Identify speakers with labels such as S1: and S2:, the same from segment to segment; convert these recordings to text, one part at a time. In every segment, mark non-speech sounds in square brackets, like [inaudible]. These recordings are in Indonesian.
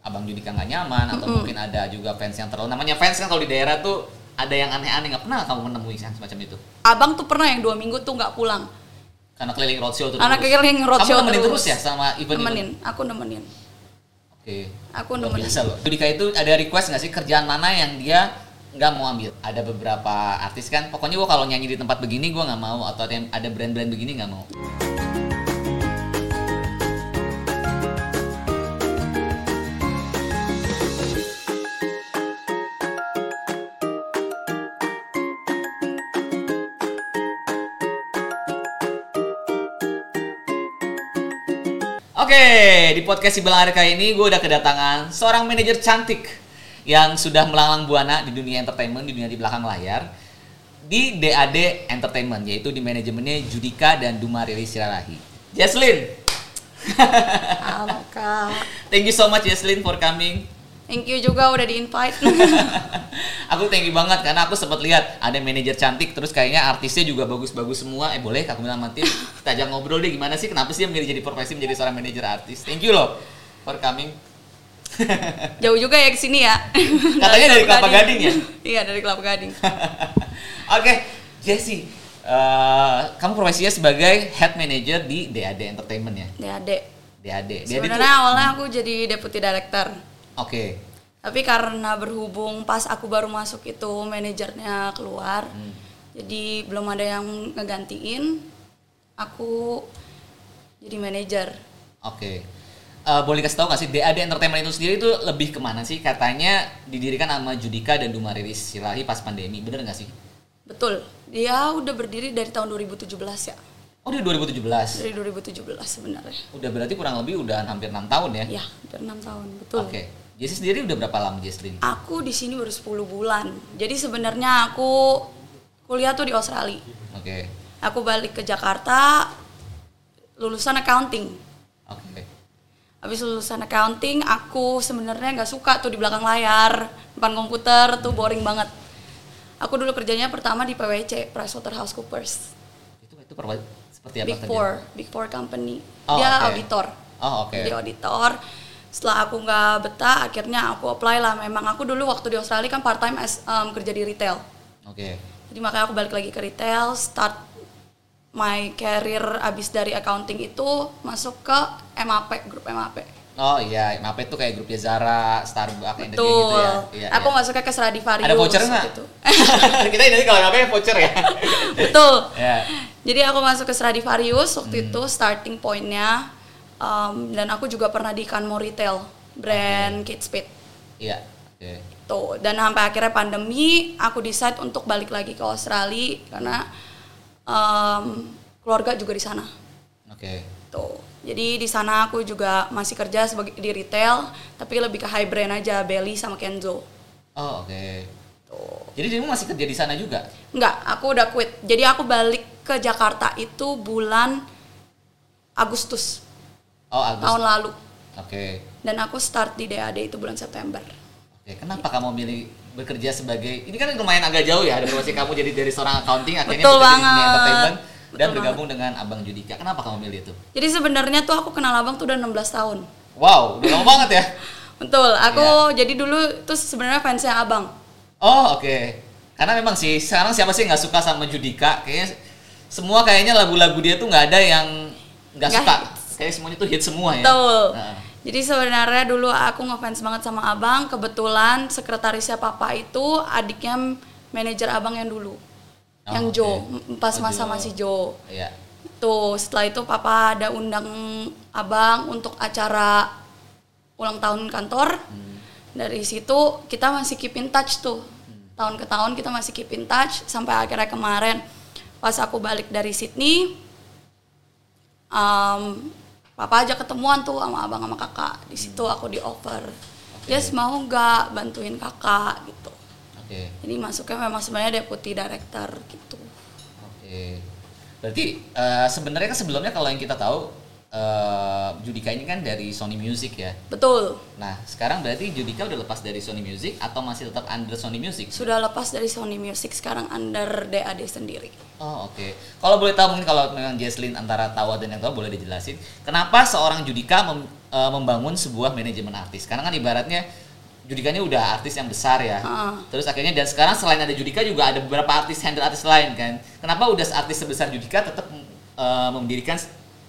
S1: abang Judika nggak nyaman atau mungkin ada juga fans yang terlalu namanya fans kan kalau di daerah tuh ada yang aneh-aneh nggak pernah kamu menemui yang semacam itu
S2: Abang tuh pernah yang dua minggu tuh nggak pulang.
S1: karena keliling roadshow terus
S2: Anak keliling roadshow
S1: kamu nemenin terus,
S2: terus.
S1: ya sama event
S2: Nemenin, aku nemenin.
S1: oke
S2: Aku
S1: Luar
S2: nemenin.
S1: biasa loh Judika itu ada request nggak sih kerjaan mana yang dia nggak mau ambil ada beberapa artis kan pokoknya gua kalau nyanyi di tempat begini gua nggak mau atau ada brand-brand begini nggak mau Oke, di podcast si Belang kali ini gue udah kedatangan seorang manajer cantik yang sudah melanglang buana di dunia entertainment, di dunia di belakang layar di DAD Entertainment, yaitu di manajemennya Judika dan Duma Riri Sirarahi. Jesslyn,
S2: Halo kak.
S1: thank you so much Jesslyn for coming.
S2: Thank you juga udah di invite. [laughs]
S1: aku thank you banget karena aku sempat lihat ada manajer cantik terus kayaknya artisnya juga bagus-bagus semua. Eh boleh aku bilang mati kita ajak ngobrol deh gimana sih kenapa sih dia menjadi jadi profesi menjadi seorang manajer artis. Thank you loh for coming. [laughs]
S2: Jauh juga ya ke sini ya.
S1: Katanya dari Kelapa Gading ya? [laughs]
S2: iya dari Kelapa Gading.
S1: Oke, Jesse, eh, kamu profesinya sebagai head manager di DAD Entertainment ya?
S2: DAD.
S1: DAD. DAD
S2: Sebenarnya awalnya aku jadi deputy director.
S1: Oke.
S2: Tapi karena berhubung pas aku baru masuk itu manajernya keluar,
S1: Hmm.
S2: jadi belum ada yang ngegantiin. Aku jadi manajer.
S1: Oke. Eh, boleh kasih tahu nggak sih DAD Entertainment itu sendiri itu lebih ke mana sih? Katanya didirikan sama Judika dan Duma Riris Silahi pas pandemi, bener nggak sih?
S2: Betul. Dia udah berdiri dari tahun 2017 ya.
S1: Oh di 2017.
S2: Dari 2017 sebenarnya.
S1: Udah berarti kurang lebih udah hampir enam tahun ya?
S2: Ya, hampir 6 tahun, betul.
S1: Oke. Jesse sendiri udah berapa lama Jesslyn?
S2: Aku di sini baru 10 bulan. Jadi sebenarnya aku kuliah tuh di Australia.
S1: Oke.
S2: Aku balik ke Jakarta lulusan accounting.
S1: Oke.
S2: Habis lulusan accounting, aku sebenarnya nggak suka tuh di belakang layar, depan komputer tuh boring banget. Aku dulu kerjanya pertama di PwC, PricewaterhouseCoopers,
S1: Itu itu seperti apa
S2: Big? Four, Big Four company.
S1: Oh,
S2: Dia
S1: oke.
S2: auditor.
S1: Oh, oke.
S2: Dia auditor. Setelah aku nggak betah, akhirnya aku apply lah. Memang aku dulu waktu di Australia kan part time as um, kerja di retail.
S1: Oke.
S2: Jadi makanya aku balik lagi ke retail, start my career abis dari accounting itu masuk ke MAP, grup MAP.
S1: Oh iya, MAP itu kayak grupnya Zara, Starbucks, gitu ya. Iya,
S2: aku
S1: iya.
S2: masuknya ke Stradivarius.
S1: Ada voucher nggak?
S2: gitu. [laughs]
S1: Kita ini kalau MAP voucher ya.
S2: Betul.
S1: ya.
S2: Jadi aku masuk ke Stradivarius waktu
S1: Hmm.
S2: itu starting pointnya um, dan aku juga pernah di Canmo Retail brand Kate Spade.
S1: Iya. Oke.
S2: Tuh, dan sampai akhirnya pandemi aku decide untuk balik lagi ke Australia karena um, keluarga juga di sana.
S1: Oke.
S2: Tuh. Jadi di sana aku juga masih kerja sebagai di retail, tapi lebih ke high brand aja, Belly sama Kenzo.
S1: Oh, oke.
S2: Tuh.
S1: Jadi kamu masih kerja di sana juga?
S2: Enggak, aku udah quit. Jadi aku balik ke Jakarta itu bulan Agustus
S1: Oh, Agus.
S2: tahun lalu.
S1: Oke.
S2: Dan aku start di DAD itu bulan September.
S1: Oke, kenapa kamu milih bekerja sebagai ini kan lumayan agak jauh ya dari profesi kamu jadi dari seorang accounting akhirnya
S2: Betul
S1: bekerja di dunia
S2: banget.
S1: entertainment dan
S2: Betul
S1: bergabung dengan Abang Judika. Kenapa kamu milih itu?
S2: Jadi sebenarnya tuh aku kenal abang tuh udah 16 tahun.
S1: Wow, udah lama banget ya. [laughs]
S2: Betul, aku
S1: Iya.
S2: jadi dulu tuh sebenarnya fansnya abang.
S1: Oh, oke. Karena memang sih sekarang siapa sih nggak suka sama Judika? Kayaknya semua kayaknya lagu-lagu dia tuh nggak ada yang Nggak suka. Kayak semuanya tuh hit semua ya.
S2: Betul.
S1: Nah,
S2: Jadi sebenarnya dulu aku ngefans banget sama abang. Kebetulan sekretarisnya papa itu adiknya manajer abang yang dulu,
S1: Oh,
S2: yang. Joe, pas
S1: Oh,
S2: masa masih Joe.
S1: Iya.
S2: Tuh setelah itu papa ada undang abang untuk acara ulang tahun kantor.
S1: Hmm.
S2: Dari situ kita masih keep in touch tuh.
S1: Hmm.
S2: Tahun ke tahun kita masih keep in touch sampai akhirnya kemarin pas aku balik dari Sydney, um, papa aja ketemuan tuh sama abang sama kakak. Di situ
S1: Hmm.
S2: aku di offer, yes mau nggak bantuin kakak gitu.
S1: Oke.
S2: Jadi masuknya memang sebenarnya deputy director gitu.
S1: Oke. Berarti eh, sebenarnya kan sebelumnya kalau yang kita tahu eh, Judika ini kan dari Sony Music ya.
S2: Betul.
S1: Nah, sekarang berarti Judika udah lepas dari Sony Music atau masih tetap under Sony Music?
S2: Sudah lepas dari Sony Music sekarang under DAD sendiri.
S1: Oh oke. Kalau boleh tahu mungkin kalau memang Jesslyn antara tahu dan yang tahu boleh dijelasin. Kenapa seorang Judika mem- eh, membangun sebuah manajemen artis? Karena kan ibaratnya Judika ini udah artis yang besar ya.
S2: Heeh.
S1: Terus akhirnya dan sekarang selain ada Judika juga ada beberapa artis handle artis lain kan. Kenapa udah artis sebesar Judika tetap eh, mendirikan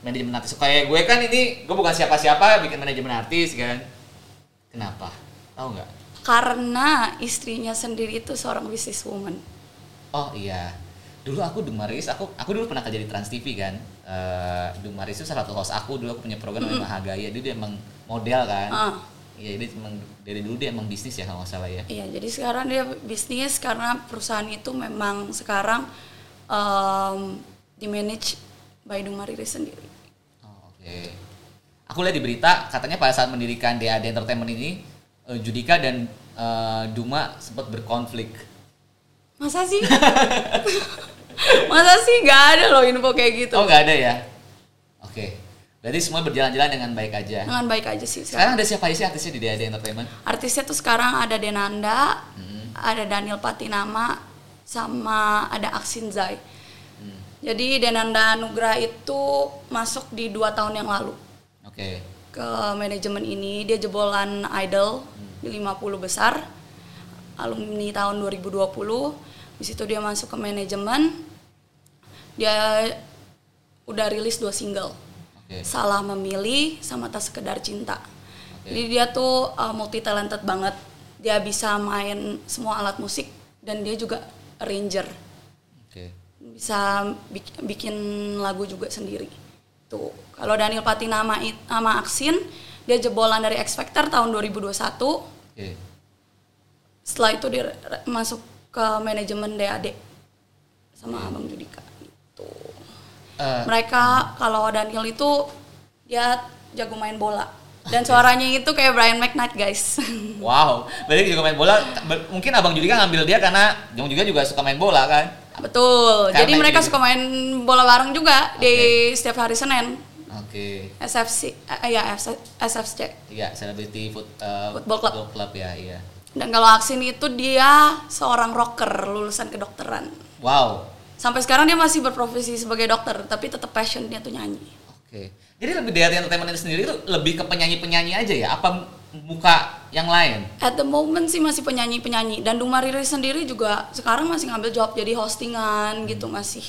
S1: manajemen artis? Kayak gue kan ini gue bukan siapa-siapa bikin manajemen artis kan. Kenapa? Tahu nggak?
S2: Karena istrinya sendiri itu seorang businesswoman.
S1: Oh iya. Dulu aku Dumaris, aku aku dulu pernah kerja di Trans TV kan. Eh Dumaris itu salah satu host aku dulu aku punya program namanya Mahagaya. Dia, dia emang model kan.
S2: Ah.
S1: Iya, dia emang dari dulu dia emang bisnis ya kalau nggak salah ya.
S2: Iya, jadi sekarang dia bisnis karena perusahaan itu memang sekarang um, di manage by Dumariri sendiri.
S1: Oke. Aku lihat di berita katanya pada saat mendirikan DAD Entertainment ini eh, Judika dan eh, Duma sempat berkonflik.
S2: Masa sih? [laughs] Masa sih nggak ada loh info kayak gitu?
S1: Oh nggak ada ya? Oke. Berarti semua berjalan-jalan dengan baik aja.
S2: Dengan baik aja sih.
S1: Sekarang
S2: Sekarang.
S1: ada siapa aja sih artisnya di DAD Entertainment?
S2: Artisnya tuh sekarang ada Denanda,
S1: Hmm.
S2: ada Daniel Patinama, sama ada Aksin Zai.
S1: Hmm.
S2: Jadi Denanda Nugra itu masuk di dua tahun yang lalu
S1: Oke.
S2: ke manajemen ini. Dia jebolan idol di 50 besar, alumni tahun 2020. Di situ dia masuk ke manajemen. Dia udah rilis dua single.
S1: Oke.
S2: Salah memilih sama tak sekedar cinta.
S1: Oke.
S2: Jadi dia tuh multi talented banget. Dia bisa main semua alat musik dan dia juga arranger.
S1: Oke.
S2: Bisa bik- bikin lagu juga sendiri. Tuh. Kalau Daniel Patinama sama Aksin, dia jebolan dari X Factor tahun 2021.
S1: Oke.
S2: Setelah itu dia masuk ke manajemen DAD sama Abang Judika gitu.
S1: Eh,
S2: Mereka kalau Daniel itu dia jago main bola dan suaranya itu kayak Brian McKnight guys.
S1: wow. Berarti juga main bola. Mungkin Abang Judika ngambil dia karena Jong juga juga suka main bola kan?
S2: Betul.
S1: Karena
S2: Jadi mereka suka main bola bareng juga di setiap hari Senin.
S1: Oke.
S2: SFC eh, ya SFC.
S1: Iya, Celebrity Foot, eh,
S2: Football Club.
S1: ya, iya.
S2: Dan kalau Aksin itu dia seorang rocker lulusan kedokteran.
S1: Wow.
S2: Sampai sekarang dia masih berprofesi sebagai dokter, tapi tetap passion dia tuh nyanyi.
S1: Oke. Jadi lebih dari entertainment itu sendiri itu lebih ke penyanyi-penyanyi aja ya? Apa muka yang lain?
S2: At the moment sih masih penyanyi-penyanyi dan Dumariri sendiri juga sekarang masih ngambil job jadi hostingan gitu masih.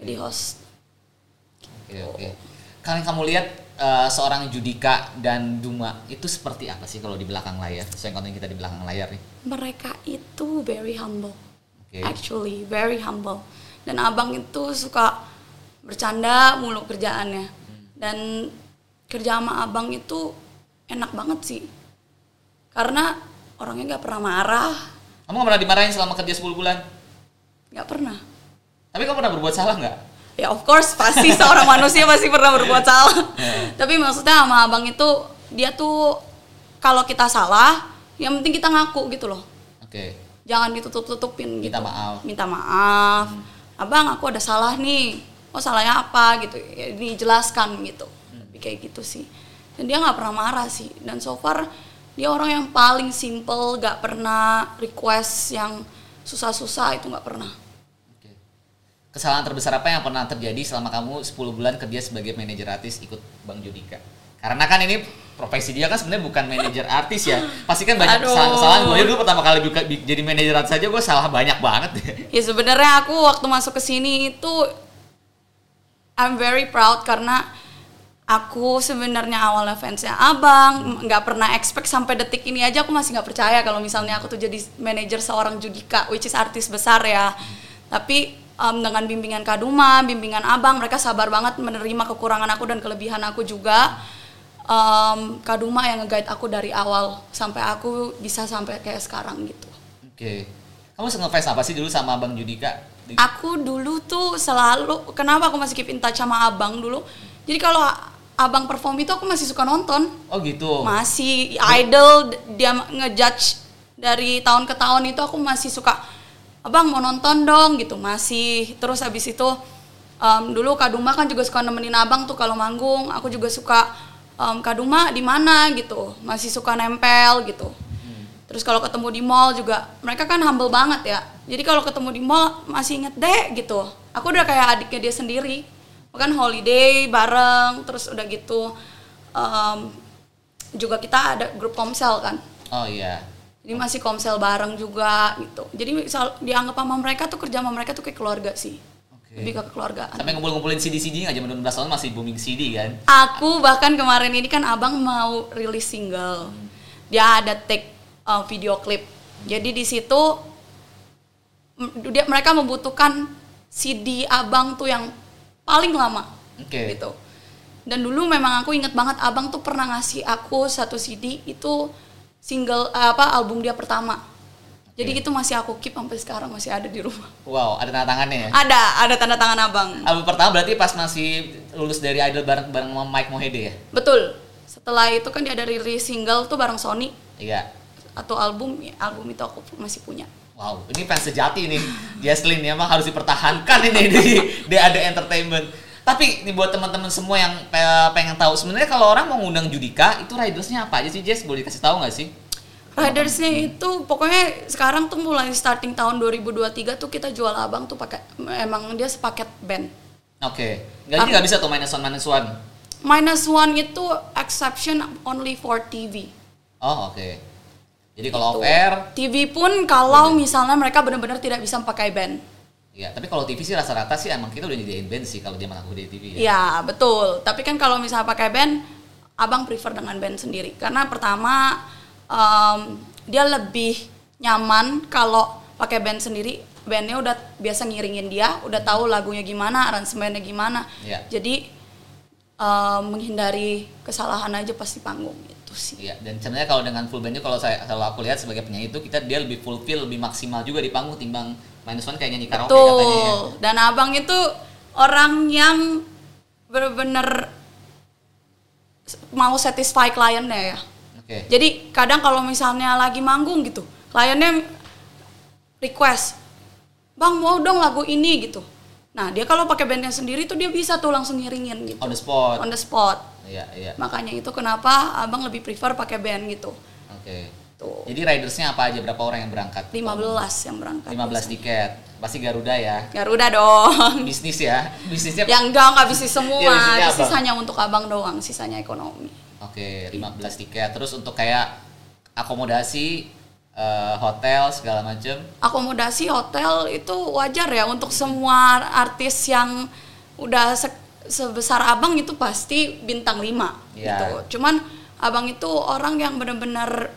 S2: Jadi host.
S1: Oke, oke. Kalau yang kamu lihat eh, seorang Judika dan Duma itu seperti apa sih kalau di belakang layar? Sesuai konten kita di belakang layar nih.
S2: Mereka itu very humble.
S1: Oke.
S2: Actually very humble. Dan abang itu suka bercanda mulu kerjaannya. Dan kerja sama abang itu enak banget sih. Karena orangnya nggak pernah marah,
S1: Kamu nggak pernah dimarahin selama kerja 10 bulan?
S2: nggak pernah.
S1: Tapi kamu pernah berbuat salah nggak?
S2: Ya of course pasti [laughs] seorang manusia pasti pernah berbuat salah. Tapi maksudnya sama abang itu dia tuh kalau kita salah, yang penting kita ngaku gitu loh.
S1: Oke.
S2: Jangan ditutup-tutupin gitu.
S1: Minta maaf.
S2: Minta maaf. Abang aku ada salah nih. Oh salahnya apa gitu. Ya, dijelaskan gitu. Tapi kayak gitu sih. Dan dia nggak pernah marah sih. Dan so far dia orang yang paling simple, gak pernah request yang susah-susah itu nggak pernah.
S1: Kesalahan terbesar apa yang pernah terjadi selama kamu 10 bulan kerja sebagai manajer artis ikut Bang Judika? Karena kan ini profesi dia kan sebenarnya bukan manajer artis ya. Pasti kan banyak kesalahan-kesalahan. Gue dulu pertama kali buka, bi- jadi manajer artis aja gue salah banyak banget. [laughs]
S2: Ya sebenarnya aku waktu masuk ke sini itu I'm very proud karena aku sebenarnya awalnya fansnya abang nggak pernah expect sampai detik ini aja aku masih nggak percaya kalau misalnya aku tuh jadi manajer seorang Judika which is artis besar ya tapi em, dengan bimbingan Kaduma bimbingan abang mereka sabar banget menerima kekurangan aku dan kelebihan aku juga Em, Kaduma yang nge-guide aku dari awal sampai aku bisa sampai kayak sekarang gitu
S1: Oke. Kamu ngefans apa sih dulu sama Bang Judika? Di-
S2: Aku dulu tuh selalu kenapa aku masih keep in touch sama abang dulu. Jadi kalau abang perform itu aku masih suka nonton.
S1: Oh gitu.
S2: Masih idol dia ngejudge dari tahun ke tahun itu aku masih suka abang mau nonton dong gitu. Masih. Terus habis itu em, dulu Kaduma kan juga suka nemenin abang tuh kalau manggung. Aku juga suka em, Kaduma di mana? gitu. Masih suka nempel gitu. Terus kalau ketemu di mall juga mereka kan humble banget ya. Jadi kalau ketemu di mall masih inget deh gitu. Aku udah kayak adiknya dia sendiri bahkan holiday bareng terus udah gitu em, juga kita ada grup komsel kan
S1: Oh iya.
S2: jadi masih komsel bareng juga gitu jadi misal dianggap sama mereka tuh kerja sama mereka tuh kayak keluarga sih
S1: Oke.
S2: lebih ke keluargaan
S1: Sampai ngumpul-ngumpulin CD-CD nggak zaman 16 tahun masih booming CD kan?
S2: Aku bahkan kemarin ini kan abang mau rilis single. Dia ada take uh, video klip. Jadi di situ dia mereka membutuhkan CD abang tuh yang paling lama.
S1: Oke.
S2: Gitu. Dan dulu memang aku inget banget abang tuh pernah ngasih aku satu CD itu single eh, apa album dia pertama. Jadi itu masih aku keep sampai sekarang masih ada di rumah.
S1: Wow, ada tanda tangannya ya?
S2: Ada, ada tanda tangan abang.
S1: Album pertama berarti pas masih lulus dari Idol bareng bareng sama Mike Mohede ya?
S2: Betul. Setelah itu kan dia ada rilis single tuh bareng Sony
S1: Iya.
S2: atau album ya, album itu aku masih punya.
S1: Wow, ini fans sejati nih. Jaslyn ya, emang harus dipertahankan ini di di ada entertainment. Tapi nih buat teman-teman semua yang pe- pengen tahu sebenarnya kalau orang mau ngundang Judika itu ridersnya apa aja sih Jess? Boleh dikasih tahu nggak sih?
S2: Ridersnya itu pokoknya sekarang tuh mulai starting tahun 2023 tuh kita jual abang tuh pakai emang dia sepaket band.
S1: Oke, nggak nggak bisa tuh minus one minus one.
S2: Minus one itu exception only for TV.
S1: Oh oke. Jadi kalau off
S2: Tuh.
S1: air,
S2: TV pun kalau misalnya mereka benar-benar tidak bisa pakai band.
S1: ya. Tapi kalau TV sih rata-rata sih emang kita udah nyediain band sih kalau zaman aku di TV ya.
S2: Ya betul. Tapi kan kalau misalnya pakai band, abang prefer dengan band sendiri. Karena pertama em, dia lebih nyaman kalau pakai band sendiri. Bandnya udah biasa ngiringin dia, udah tahu lagunya gimana, aransemennya gimana.
S1: Ya.
S2: Jadi em, menghindari kesalahan aja pasti panggung itu sih.
S1: Iya, dan sebenarnya kalau dengan full bandnya kalau saya kalau aku lihat sebagai penyanyi itu kita dia lebih fulfill, lebih maksimal juga di panggung timbang minus one kayak nyanyi karaoke katanya ya.
S2: Betul. Dan abang itu orang yang bener-bener mau satisfy kliennya ya.
S1: Oke.
S2: Jadi kadang kalau misalnya lagi manggung gitu, kliennya request, bang mau dong lagu ini gitu. Nah dia kalau pakai bandnya sendiri tuh dia bisa tuh langsung ngiringin gitu.
S1: On the spot.
S2: On the spot.
S1: Iya, iya.
S2: Makanya itu kenapa abang lebih prefer pakai band gitu.
S1: Oke.
S2: Tuh.
S1: Jadi ridersnya apa aja? Berapa orang yang berangkat?
S2: 15 yang berangkat.
S1: 15 tiket. Pasti Garuda ya.
S2: Garuda dong. [laughs]
S1: Bisnis ya. Bisnisnya
S2: yang enggak enggak bisnis semua.
S1: Bisnisnya
S2: bisnis
S1: apa?
S2: hanya untuk abang doang, sisanya ekonomi.
S1: Oke, 15 tiket. Terus untuk kayak akomodasi eh, hotel segala macem
S2: akomodasi hotel itu wajar ya untuk semua artis yang udah se- sebesar abang itu pasti bintang 5
S1: Iya.
S2: gitu. Cuman abang itu orang yang bener-bener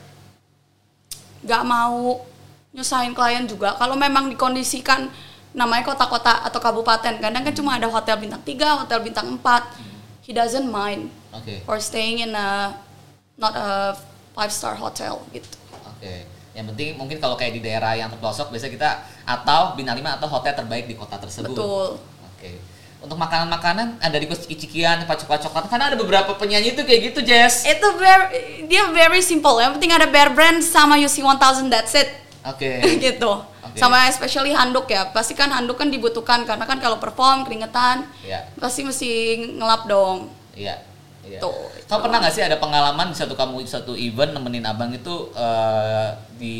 S2: gak mau nyusahin klien juga. Kalau memang dikondisikan namanya kota-kota atau kabupaten, kadang kan cuma ada hotel bintang 3, hotel bintang 4. He doesn't mind
S1: Oke.
S2: for staying in a not a five star hotel gitu.
S1: Oke. Yang penting mungkin kalau kayak di daerah yang terpelosok biasanya kita atau bintang 5 atau hotel terbaik di kota tersebut.
S2: Betul.
S1: Oke. Untuk makanan-makanan ada di ciki-cikian, coklat-coklat. Karena ada beberapa penyanyi itu kayak gitu, Jess.
S2: itu very, dia very simple yang penting ada bear brand sama UC 1000 that's it
S1: Oke. [laughs]
S2: gitu
S1: Oke.
S2: sama especially handuk ya pasti kan handuk kan dibutuhkan karena kan kalau perform keringetan
S1: Iya.
S2: pasti mesti ngelap dong
S1: Iya. Iya.
S2: Tuh,
S1: Kamu pernah nggak sih ada pengalaman di satu kamu satu event nemenin abang itu eh, di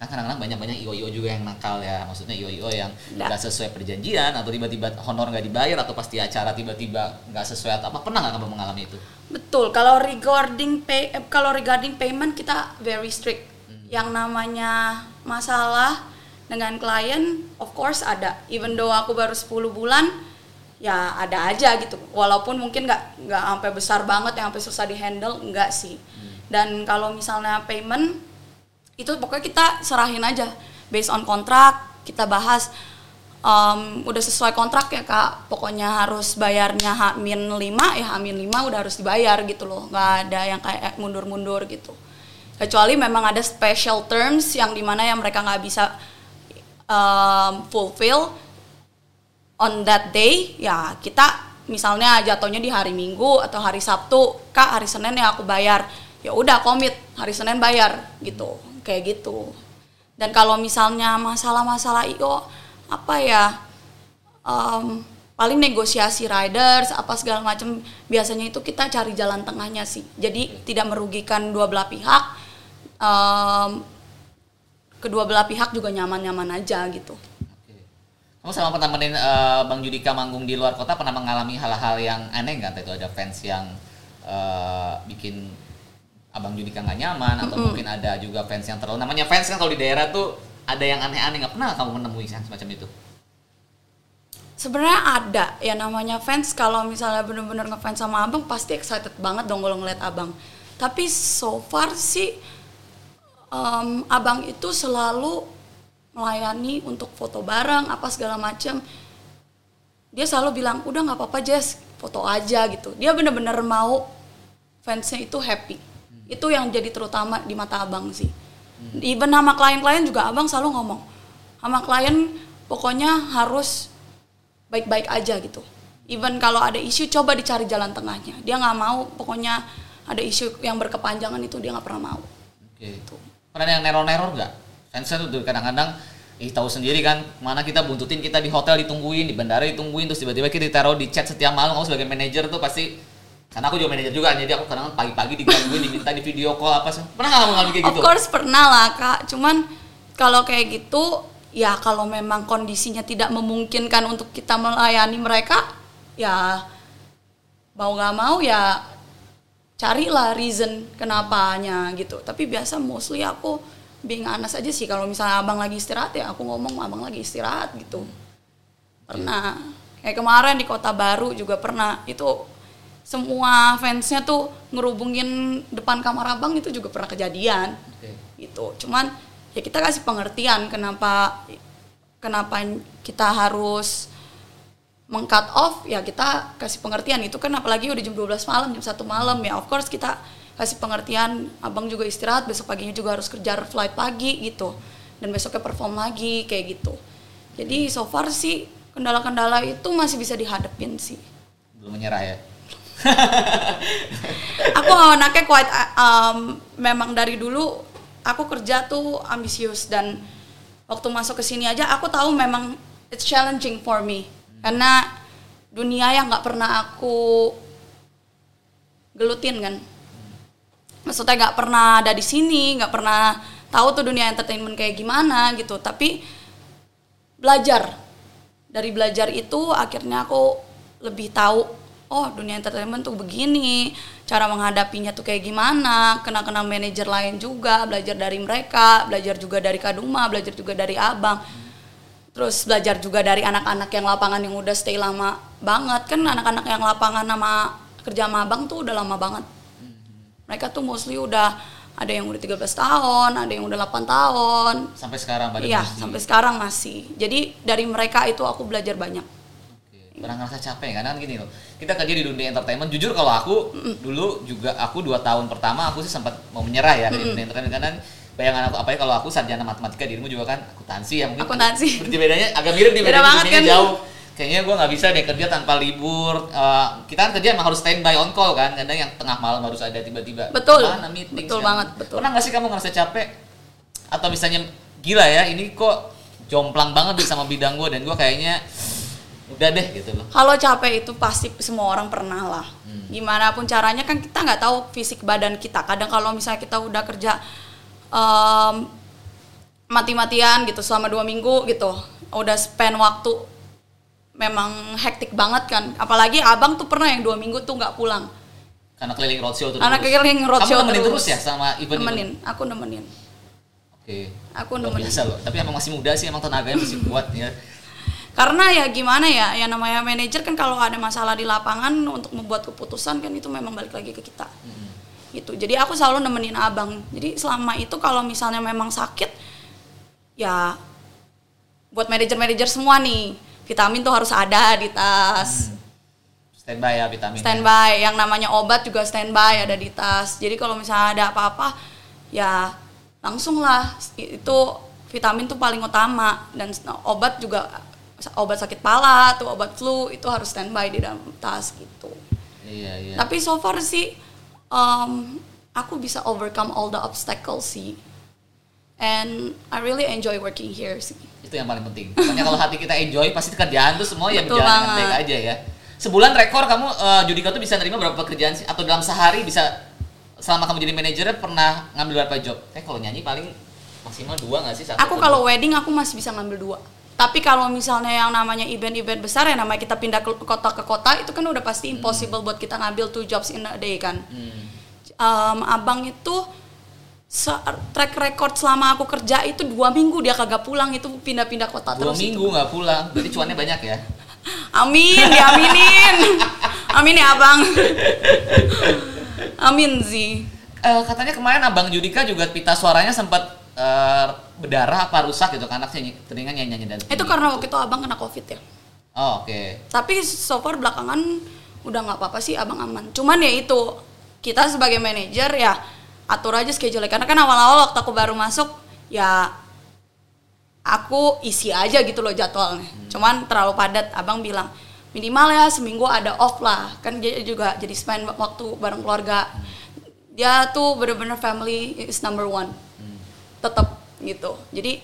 S1: kan kadang-kadang banyak-banyak io-io juga yang nakal ya maksudnya io-io yang
S2: Nggak.
S1: sesuai perjanjian atau tiba-tiba honor nggak dibayar atau pasti acara tiba-tiba nggak sesuai atau apa pernah nggak kamu mengalami itu?
S2: betul kalau regarding pay eh, kalau regarding payment kita very strict yang namanya masalah dengan klien of course ada even though aku baru 10 bulan ya ada aja gitu. Walaupun mungkin nggak nggak sampai besar banget yang sampai susah dihandle enggak sih. Dan kalau misalnya payment itu pokoknya kita serahin aja. Based on kontrak kita bahas um, udah sesuai kontrak ya kak. Pokoknya harus bayarnya H-5 ya H-5 udah harus dibayar gitu loh. Nggak ada yang kayak mundur-mundur gitu. Kecuali memang ada special terms yang di mana yang mereka nggak bisa um, fulfill on that day ya kita misalnya jatuhnya di hari Minggu atau hari Sabtu kak hari Senin ya aku bayar. Ya udah komit hari Senin bayar gitu kayak gitu. Dan kalau misalnya masalah-masalah io apa ya em, paling negosiasi riders apa segala macam biasanya itu kita cari jalan tengahnya sih. Jadi tidak merugikan dua belah pihak em, kedua belah pihak juga nyaman-nyaman aja gitu.
S1: Kamu sama pernah nemenin eh, Bang Judika manggung di luar kota pernah mengalami hal-hal yang aneh nggak? Itu ada fans yang eh, bikin abang Judika nggak nyaman atau mungkin ada juga fans yang terlalu namanya fans kan kalau di daerah tuh ada yang aneh-aneh nggak pernah kamu menemui yang semacam itu
S2: Sebenarnya ada ya namanya fans kalau misalnya bener-bener ngefans sama abang pasti excited banget dong kalau ngeliat abang. Tapi so far sih em, abang itu selalu melayani untuk foto bareng apa segala macam. Dia selalu bilang udah nggak apa-apa Jess foto aja gitu. Dia bener-bener mau fansnya itu happy. Itu yang jadi terutama di mata abang sih. Even sama klien-klien juga abang selalu ngomong sama klien pokoknya harus baik-baik aja gitu. Even kalau ada isu coba dicari jalan tengahnya. Dia nggak mau pokoknya ada isu yang berkepanjangan itu dia nggak pernah mau.
S1: Oke. Pernah ada yang neror-neror nggak? Fansnya tuh kadang-kadang ih tahu sendiri kan mana kita buntutin kita di hotel ditungguin di bandara ditungguin terus tiba-tiba kita ditaruh di chat setiap malam kamu sebagai manajer tuh pasti karena aku juga manajer juga jadi aku kadang pagi-pagi digangguin diminta di video call apa sih pernah nggak kamu ngalamin kayak
S2: Of
S1: gitu
S2: course pernah lah kak. Cuman kalau kayak gitu ya kalau memang kondisinya tidak memungkinkan untuk kita melayani mereka ya mau nggak mau ya carilah reason kenapanya gitu. Tapi biasa mostly aku being honest aja sih kalau misalnya abang lagi istirahat ya aku ngomong abang lagi istirahat gitu. Pernah. Kayak kemarin di Kota Baru juga pernah. Itu semua fansnya tuh ngerubungin depan kamar abang itu juga pernah kejadian
S1: Oke.
S2: gitu cuman ya kita kasih pengertian kenapa kenapa kita harus meng-cut off ya kita kasih pengertian itu kan apalagi udah jam 12 malam jam satu malam ya of course kita kasih pengertian abang juga istirahat besok paginya juga harus kerja flight pagi gitu. Dan besoknya perform lagi kayak gitu. Jadi so far sih kendala-kendala itu masih bisa dihadapin sih.
S1: Belum menyerah ya? [laughs]
S2: Aku anaknya quite um, memang dari dulu aku kerja tuh ambisius dan waktu masuk ke sini aja aku tahu memang it's challenging for me. Karena dunia yang nggak pernah aku gelutin kan maksudnya nggak pernah ada di sini nggak pernah tahu tuh dunia entertainment kayak gimana gitu. Tapi belajar. Dari belajar itu akhirnya aku lebih tahu oh dunia entertainment tuh begini. Cara menghadapinya tuh kayak gimana. Kena kenal manajer lain juga belajar dari mereka belajar juga dari Kaduma belajar juga dari abang. Terus belajar juga dari anak-anak yang lapangan yang udah stay lama banget. Kan anak-anak yang lapangan sama kerja sama abang tuh udah lama banget mereka tuh mostly udah ada yang udah 13 tahun ada yang udah 8 tahun
S1: sampai sekarang pada
S2: iya sampai sekarang masih jadi dari mereka itu aku belajar banyak
S1: Oke. Pernah ngerasa capek karena kan gini loh. Kita kerja di dunia entertainment. Jujur kalau aku dulu juga aku dua tahun pertama aku sih sempat mau menyerah ya di dunia entertainment karena bayangan aku apa ya kalau aku sarjana matematika dirimu juga kan akuntansi ya mungkin
S2: Akuntansi.
S1: Bedanya agak mirip nih
S2: Beda banget kan?
S1: jauh. Kayaknya gue nggak bisa deh kerja tanpa libur. Eh, kita kan kerja emang harus standby on call kan. Kadang yang tengah malam harus ada tiba-tiba.
S2: Betul.
S1: Mana meeting
S2: Betul banget, betul.
S1: Pernah nggak sih kamu ngerasa capek? Atau misalnya gila ya ini kok jomplang banget deh sama bidang gue dan gue kayaknya udah deh gitu loh.
S2: Kalau capek itu pasti semua orang pernah lah.
S1: Hmm.
S2: Gimana pun caranya kan kita nggak tahu fisik badan kita. Kadang kalau misalnya kita udah kerja em, mati-matian gitu selama dua minggu gitu, udah spend waktu memang hektik banget kan. Apalagi abang tuh pernah yang dua minggu tuh nggak pulang.
S1: Karena keliling roadshow terus.
S2: Anak keliling roadshow
S1: Kamu nemenin terus,
S2: terus.
S1: ya sama event
S2: Nemenin, aku nemenin.
S1: Oke.
S2: Aku
S1: Luar
S2: nemenin.
S1: biasa loh. Tapi emang masih muda sih, emang tenaganya masih kuat ya.
S2: Karena ya gimana ya, yang namanya manajer kan kalau ada masalah di lapangan untuk membuat keputusan kan itu memang balik lagi ke kita. Gitu. Jadi aku selalu nemenin abang. Jadi selama itu kalau misalnya memang sakit, ya buat manajer-manajer semua nih, vitamin tuh harus ada di tas.
S1: Standby ya vitamin.
S2: Standby, yang namanya obat juga standby ada di tas. Jadi kalau misalnya ada apa-apa, ya langsung lah itu vitamin tuh paling utama dan obat juga obat sakit pala tuh obat flu itu harus standby di dalam tas gitu.
S1: Iya, iya.
S2: Tapi so far sih um, aku bisa overcome all the obstacles sih. And I really enjoy working here sih.
S1: Itu yang paling penting. Makanya kalau hati kita enjoy, pasti kerjaan tuh semua ya
S2: Betul
S1: berjalan dengan baik aja ya. Sebulan rekor kamu eh, Judika tuh bisa nerima berapa pekerjaan sih? Atau dalam sehari bisa selama kamu jadi manajer pernah ngambil berapa job? Kayak kalau nyanyi paling maksimal dua nggak sih? Satu
S2: Aku kalau wedding aku masih bisa ngambil dua. Tapi kalau misalnya yang namanya event-event besar ya namanya kita pindah ke kota ke kota itu kan udah pasti impossible buat kita ngambil two jobs in a day kan.
S1: Hmm.
S2: Em, abang itu track record selama aku kerja itu dua minggu dia kagak pulang itu pindah-pindah kota
S1: Dua
S2: terus. itu.
S1: minggu nggak pulang, berarti cuannya banyak ya. [laughs]
S2: Amin, diaminin. Amin ya abang. Amin sih.
S1: Eh, katanya kemarin abang Judika juga pita suaranya sempat eh, berdarah apa rusak gitu kan anaknya telinga nyanyi nyanyi dan
S2: Itu karena waktu itu abang kena covid ya.
S1: oh, oke
S2: Tapi so far belakangan udah nggak apa-apa sih abang aman. Cuman ya itu kita sebagai manajer ya atur aja schedule karena kan awal-awal waktu aku baru masuk ya aku isi aja gitu loh jadwalnya. Cuman terlalu padat. Abang bilang minimal ya seminggu ada off lah. Kan dia juga jadi spend waktu bareng keluarga. Dia tuh bener-bener family is number one. Tetap gitu. Jadi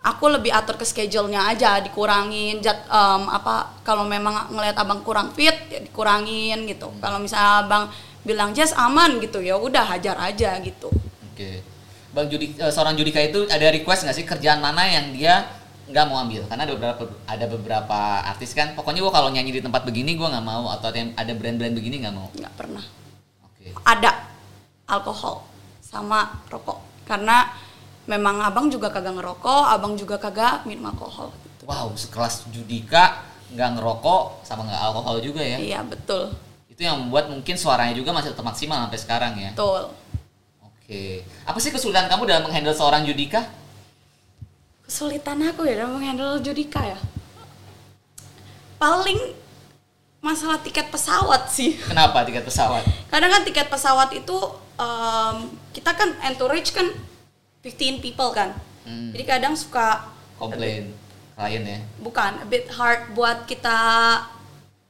S2: aku lebih atur ke schedule-nya aja dikurangin jad, em, apa kalau memang ngelihat abang kurang fit ya dikurangin gitu. Kalau misalnya abang bilang Jess aman gitu ya udah hajar aja gitu.
S1: Oke. Bang Judi, eh, seorang Judika itu ada request nggak sih kerjaan mana yang dia nggak mau ambil? Karena ada beberapa ada beberapa artis kan, pokoknya gua kalau nyanyi di tempat begini gua nggak mau atau ada brand-brand begini nggak mau.
S2: nggak pernah.
S1: Oke.
S2: ada alkohol sama rokok karena memang abang juga kagak ngerokok abang juga kagak minum alkohol
S1: Wow, sekelas Judika nggak ngerokok sama nggak alkohol juga ya.
S2: iya betul
S1: Itu yang membuat mungkin suaranya juga masih tetap maksimal sampai sekarang ya.
S2: betul
S1: Oke. Apa sih kesulitan kamu dalam menghandle seorang Judika?
S2: kesulitan aku ya dalam menghandle Judika ya paling masalah tiket pesawat sih
S1: Kenapa tiket pesawat?
S2: kadang kan tiket pesawat itu em, kita kan entourage kan 15 people kan
S1: Hmm.
S2: jadi kadang suka
S1: Komplain klien ya.
S2: bukan a bit hard buat kita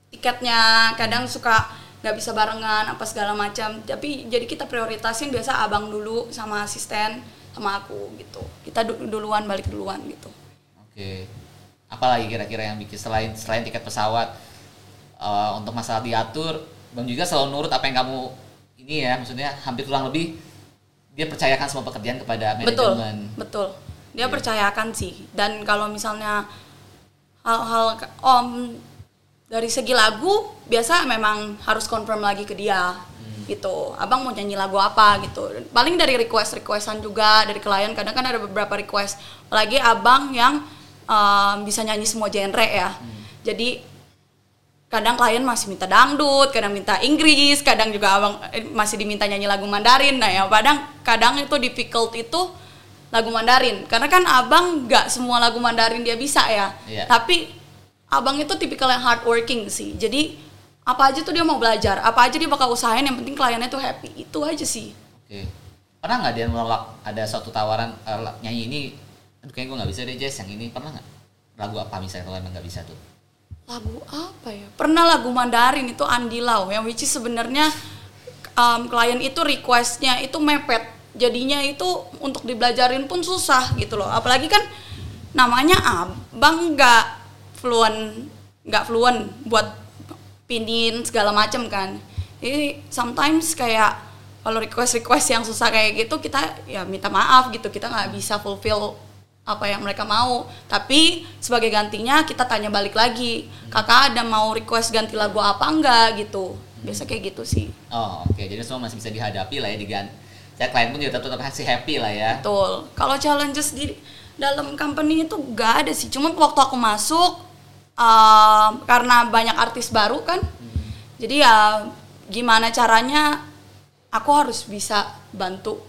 S2: tiketnya kadang suka nggak bisa barengan apa segala macam tapi jadi kita prioritasin biasa abang dulu sama asisten sama aku gitu kita du- duluan balik duluan gitu
S1: Oke. Apalagi kira-kira yang bikin selain selain tiket pesawat eh, untuk masalah diatur, Bang juga selalu nurut apa yang kamu ini ya, maksudnya hampir kurang lebih dia percayakan semua pekerjaan kepada
S2: betul
S1: manajemen.
S2: betul dia
S1: Iya.
S2: percayakan sih dan kalau misalnya hal-hal om dari segi lagu biasa memang harus confirm lagi ke dia
S1: Hmm.
S2: gitu abang mau nyanyi lagu apa gitu paling dari request requestan juga dari klien kadang kan ada beberapa request apalagi abang yang um, bisa nyanyi semua genre ya
S1: Hmm.
S2: jadi kadang klien masih minta dangdut, kadang minta Inggris, kadang juga abang eh, masih diminta nyanyi lagu Mandarin. Nah ya kadang kadang itu difficult itu lagu Mandarin, karena kan abang nggak semua lagu Mandarin dia bisa ya.
S1: Iya.
S2: Tapi abang itu tipikal yang hardworking sih. Jadi apa aja tuh dia mau belajar, apa aja dia bakal usahain. Yang penting kliennya tuh happy. Itu aja sih.
S1: Oke. Pernah nggak dia menolak ada suatu tawaran eh, nyanyi ini? Aduh kayaknya gue nggak bisa deh Jess yang ini pernah nggak? Lagu apa misalnya kalau emang nggak bisa tuh?
S2: lagu apa ya pernah lagu Mandarin itu Andi Lau yang which is sebenarnya um, klien itu requestnya itu mepet jadinya itu untuk dibelajarin pun susah gitu loh apalagi kan namanya abang nggak fluent nggak fluent buat pinin segala macam kan. Jadi sometimes kayak kalau request request yang susah kayak gitu kita ya minta maaf gitu. Kita nggak bisa fulfill apa yang mereka mau. Tapi sebagai gantinya kita tanya balik lagi kakak ada mau request ganti lagu apa enggak gitu. Biasa kayak gitu sih.
S1: Oh oke, jadi semua masih bisa dihadapi lah ya digan. Ya klien pun juga tetap tetap masih happy lah ya.
S2: betul. Kalau challenges di dalam company itu gak ada sih. Cuma waktu aku masuk um, karena banyak artis baru kan. Jadi ya gimana caranya aku harus bisa bantu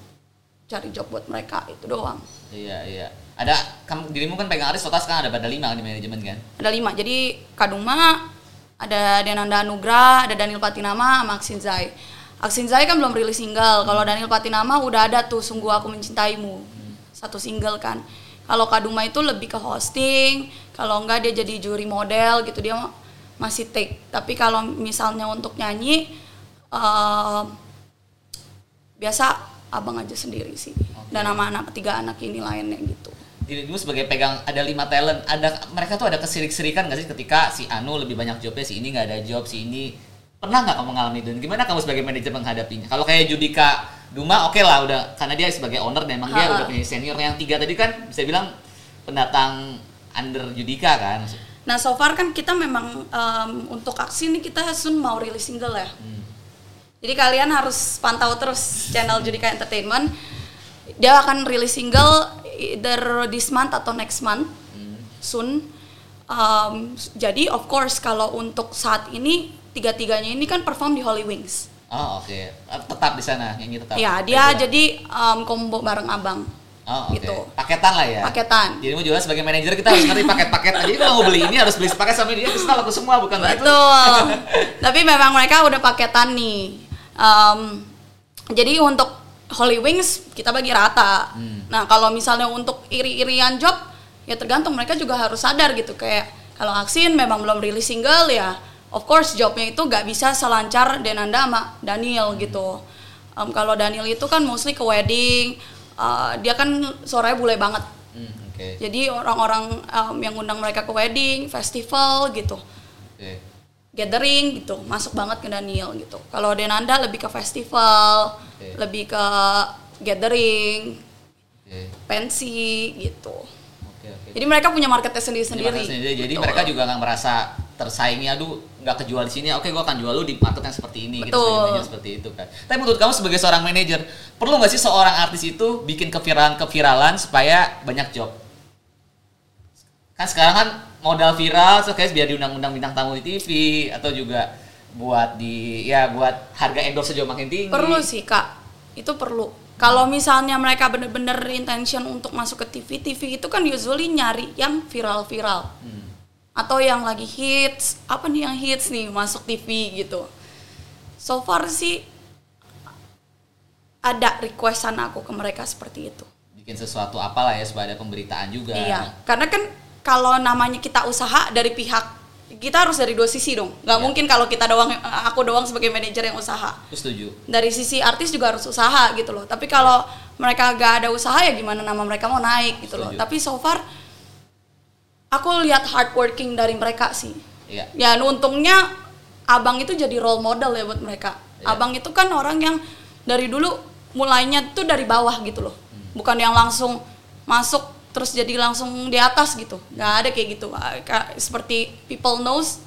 S2: cari job buat mereka itu doang.
S1: Iya iya. Ada kamu dirimu kan pegang artis total sekarang ada pada lima di manajemen kan?
S2: ada lima. Jadi Kaduma ada Denanda Anugrah ada Daniel Patinama sama Aksin Zai. Aksin Zai kan belum rilis single. Kalau Daniel Patinama udah ada tuh Sungguh Aku Mencintaimu. Satu single kan kalau Kaduma itu lebih ke hosting kalau enggak dia jadi juri model gitu dia masih take. Tapi kalau misalnya untuk nyanyi eh, biasa abang aja sendiri sih. Dan sama anak tiga anak ini lainnya gitu.
S1: Dirimu sebagai pegang ada lima talent, ada mereka tuh ada kesirik-sirikan gak sih ketika si Anu lebih banyak jobnya, si ini nggak ada job, si ini? Pernah nggak kamu mengalami itu? Gimana kamu sebagai manajer menghadapinya? Kalau kayak Judika Duma, oke lah udah karena dia sebagai owner dan emang dia
S2: Ha-ha.
S1: udah punya senior yang tiga tadi kan bisa bilang pendatang under Judika kan.
S2: Nah so far kan kita memang em, untuk aksi ini kita soon mau rilis single ya.
S1: Hmm.
S2: Jadi kalian harus pantau terus channel Judika Entertainment. Dia akan rilis single either this month atau next month
S1: Hmm.
S2: soon. Um, jadi of course kalau untuk saat ini tiga-tiganya ini kan perform di Holy Wings.
S1: Oh oke, tetap di sana nyanyi tetap.
S2: Ya dia
S1: Regular.
S2: jadi um, combo bareng abang.
S1: Oh, oke.
S2: gitu.
S1: Paketan lah ya.
S2: Paketan.
S1: Jadi mau jualan sebagai manajer kita harus ngerti paket-paket. Jadi kalau mau beli ini harus beli sepaket sama dia, kita laku semua bukan begitu?
S2: Betul. [laughs] Tapi memang mereka udah paketan nih. Um, jadi untuk Holy Wings kita bagi rata.
S1: Hmm.
S2: Nah kalau misalnya untuk iri-irian job ya tergantung mereka juga harus sadar gitu kayak kalau Aksin memang belum rilis single ya of course jobnya itu nggak bisa selancar Denanda sama Daniel gitu. Um, kalau Daniel itu kan mostly ke wedding, uh, dia kan suaranya bule banget.
S1: Hmm, oke.
S2: Jadi orang-orang um, yang undang mereka ke wedding, festival gitu
S1: Oke.
S2: gathering gitu masuk banget ke Daniel gitu kalau Denanda lebih ke festival
S1: Oke.
S2: lebih ke gathering
S1: Oke.
S2: pensi gitu
S1: Oke, oke.
S2: jadi mereka punya marketnya
S1: Jadi
S2: sendiri-sendiri
S1: market sendiri. Jadi mereka juga nggak merasa tersaingi aduh nggak kejual di sini oke gua akan jual lu di market yang seperti ini gitu
S2: Betul.
S1: manajer seperti itu kan. Tapi menurut kamu sebagai seorang manajer perlu nggak sih seorang artis itu bikin keviralan keviralan supaya banyak job? Kan sekarang kan modal viral so kayak biar diundang-undang bintang tamu di TV atau juga buat di ya buat harga endorse juga makin tinggi.
S2: Perlu sih kak. Itu perlu. Kalau misalnya mereka bener-bener intention untuk masuk ke TV TV itu kan usually nyari yang viral-viral.
S1: Hmm.
S2: Atau yang lagi hits apa nih yang hits nih masuk TV gitu. So far sih ada requestan aku ke mereka seperti itu.
S1: Bikin sesuatu apalah ya supaya ada pemberitaan juga.
S2: Iya karena kan kalau namanya kita usaha dari pihak kita harus dari dua sisi dong. Nggak
S1: Iya.
S2: mungkin kalau kita doang aku doang sebagai manajer yang usaha.
S1: Aku setuju.
S2: Dari sisi artis juga harus usaha gitu loh. Tapi kalau mereka gak ada usaha ya gimana nama mereka mau naik gitu loh.
S1: Setuju.
S2: tapi so far aku lihat hardworking dari mereka sih.
S1: Iya.
S2: Ya untungnya abang itu jadi role model ya buat mereka.
S1: Iya.
S2: abang itu kan orang yang dari dulu mulainya tuh dari bawah gitu loh. Bukan yang langsung masuk terus jadi langsung di atas gitu. Nggak ada kayak gitu. Ah, seperti people knows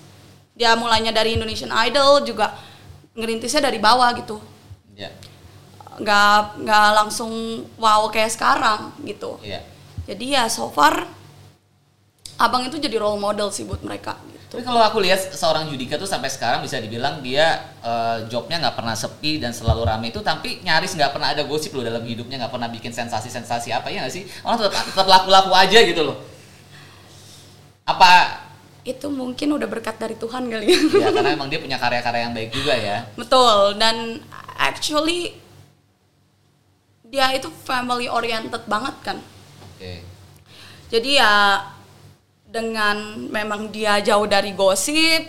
S2: dia mulainya dari Indonesian Idol juga ngerintisnya dari bawah gitu.
S1: Iya.
S2: Nggak nggak langsung wow kayak sekarang gitu.
S1: Iya.
S2: Jadi ya so far abang itu jadi role model sih buat mereka gitu
S1: Tapi kalau aku lihat seorang Judika tuh sampai sekarang bisa dibilang dia eh, jobnya nggak pernah sepi dan selalu rame itu, tapi nyaris nggak pernah ada gosip loh dalam hidupnya, nggak pernah bikin sensasi-sensasi apa ya nggak sih? Orang tetap tetap laku-laku aja gitu loh. Apa
S2: itu mungkin udah berkat dari Tuhan kali ya.
S1: ya karena emang dia punya karya-karya yang baik juga ya.
S2: Betul dan actually dia itu family oriented banget kan.
S1: Oke.
S2: Jadi ya dengan memang dia jauh dari gosip,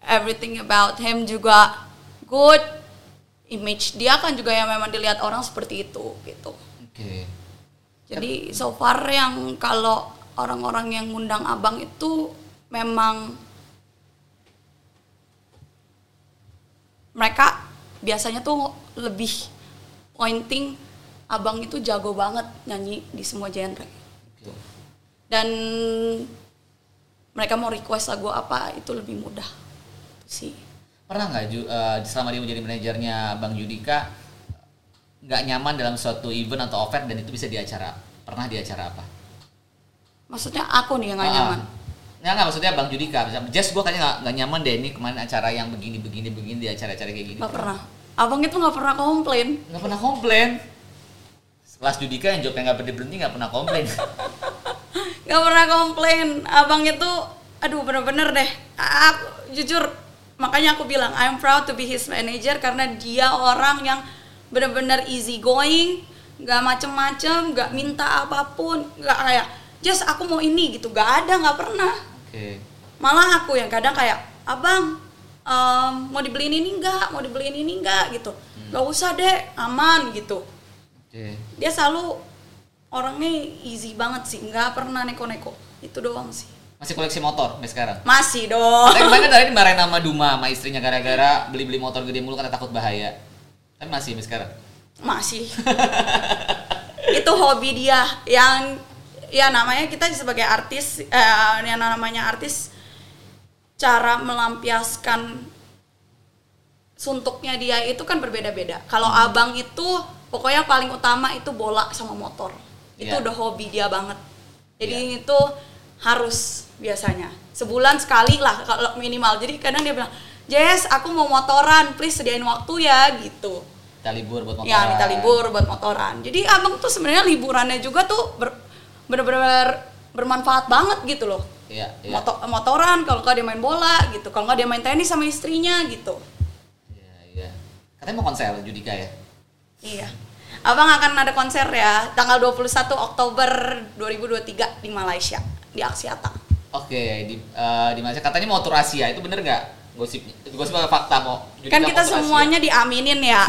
S2: everything about him juga good, image dia kan juga yang memang dilihat orang seperti itu gitu.
S1: Oke.
S2: Jadi so far yang kalau orang-orang yang ngundang abang itu memang mereka biasanya tuh lebih pointing abang itu jago banget nyanyi di semua genre
S1: Oke.
S2: Dan mereka mau request lagu apa itu lebih mudah sih
S1: Pernah nggak eh, selama dia menjadi manajernya Bang Judika nggak nyaman dalam suatu event atau event dan itu bisa di acara? Pernah di acara apa?
S2: maksudnya aku nih yang gak
S1: Ah.
S2: nyaman
S1: Nggak, nggak maksudnya Bang Judika. Bisa, Jess gue kayaknya nggak, nggak nyaman deh ini kemarin acara yang begini begini begini di acara-acara kayak gini.
S2: nggak pernah abang itu nggak pernah komplain
S1: Nggak pernah komplain. Kelas Judika yang jawabnya nggak berhenti berhenti nggak pernah komplain. [laughs]
S2: nggak pernah komplain. Abang itu aduh bener-bener deh. Aku jujur makanya aku bilang I'm proud to be his manager karena dia orang yang bener-bener easy going nggak macem-macem nggak minta apa pun nggak kayak just aku mau ini gitu. Nggak ada nggak pernah.
S1: Oke.
S2: malah aku yang kadang kayak abang em, mau dibeliin ini enggak mau dibeliin ini enggak gitu. Nggak usah deh aman gitu.
S1: Oke.
S2: dia selalu orangnya easy banget sih nggak pernah neko-neko itu doang sih
S1: Masih koleksi motor sampai sekarang.
S2: masih dong
S1: Tapi kemarin kan tadi dimarahin nama Duma sama istrinya gara-gara beli-beli motor gede mulu karena takut bahaya. Tapi masih sampai sekarang.
S2: masih [laughs] itu hobi dia yang ya namanya kita sebagai artis eh, yang namanya artis cara melampiaskan suntuknya dia itu kan berbeda-beda. Kalau
S1: Hmm.
S2: abang itu pokoknya paling utama itu bola sama motor. Itu
S1: Iya.
S2: udah hobi dia banget. Jadi
S1: Iya.
S2: itu harus biasanya sebulan sekali lah kalau minimal. Jadi kadang dia bilang, Jess, aku mau motoran, please sediain waktu ya gitu.
S1: Kita libur buat motoran.
S2: Ya minta libur buat motoran. Jadi abang tuh sebenarnya liburannya juga tuh ber, bener-bener bermanfaat banget gitu loh.
S1: Iya, iya.
S2: Moto- motoran kalau nggak dia main bola gitu, kalau nggak dia main tenis sama istrinya gitu.
S1: Iya, iya. Katanya mau konser Judika ya?
S2: Iya. Abang akan ada konser ya tanggal 21 Oktober 2023 di Malaysia di Aksiata.
S1: Oke, di eh, di Malaysia katanya mau tur Asia, itu bener nggak? Gosip, gosip apa fakta mau?
S2: Kan kita
S1: tur Asia?
S2: semuanya diaminin ya.